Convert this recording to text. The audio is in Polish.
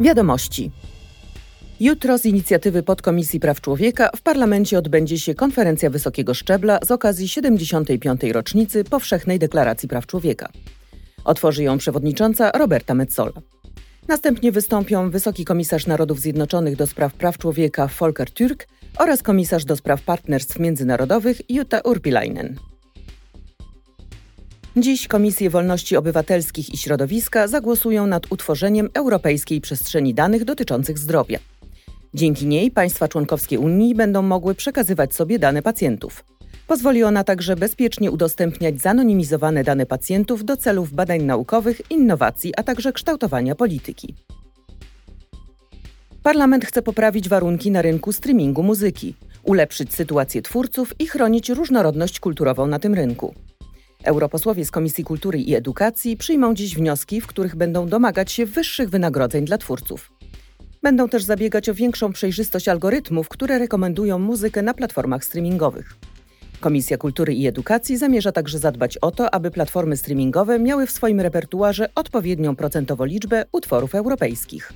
Wiadomości. Jutro z inicjatywy Podkomisji Praw Człowieka w parlamencie odbędzie się konferencja wysokiego szczebla z okazji 75. rocznicy Powszechnej Deklaracji Praw Człowieka. Otworzy ją przewodnicząca Roberta Metzola. Następnie wystąpią wysoki komisarz Narodów Zjednoczonych do spraw praw człowieka Volker Türk oraz komisarz do spraw partnerstw międzynarodowych Jutta Urpilainen. Dziś Komisje Wolności Obywatelskich i Środowiska zagłosują nad utworzeniem Europejskiej Przestrzeni Danych dotyczących zdrowia. Dzięki niej państwa członkowskie Unii będą mogły przekazywać sobie dane pacjentów. Pozwoli ona także bezpiecznie udostępniać zanonimizowane dane pacjentów do celów badań naukowych, innowacji, a także kształtowania polityki. Parlament chce poprawić warunki na rynku streamingu muzyki, ulepszyć sytuację twórców i chronić różnorodność kulturową na tym rynku. Europosłowie z Komisji Kultury i Edukacji przyjmą dziś wnioski, w których będą domagać się wyższych wynagrodzeń dla twórców. Będą też zabiegać o większą przejrzystość algorytmów, które rekomendują muzykę na platformach streamingowych. Komisja Kultury i Edukacji zamierza także zadbać o to, aby platformy streamingowe miały w swoim repertuarze odpowiednią procentowo liczbę utworów europejskich.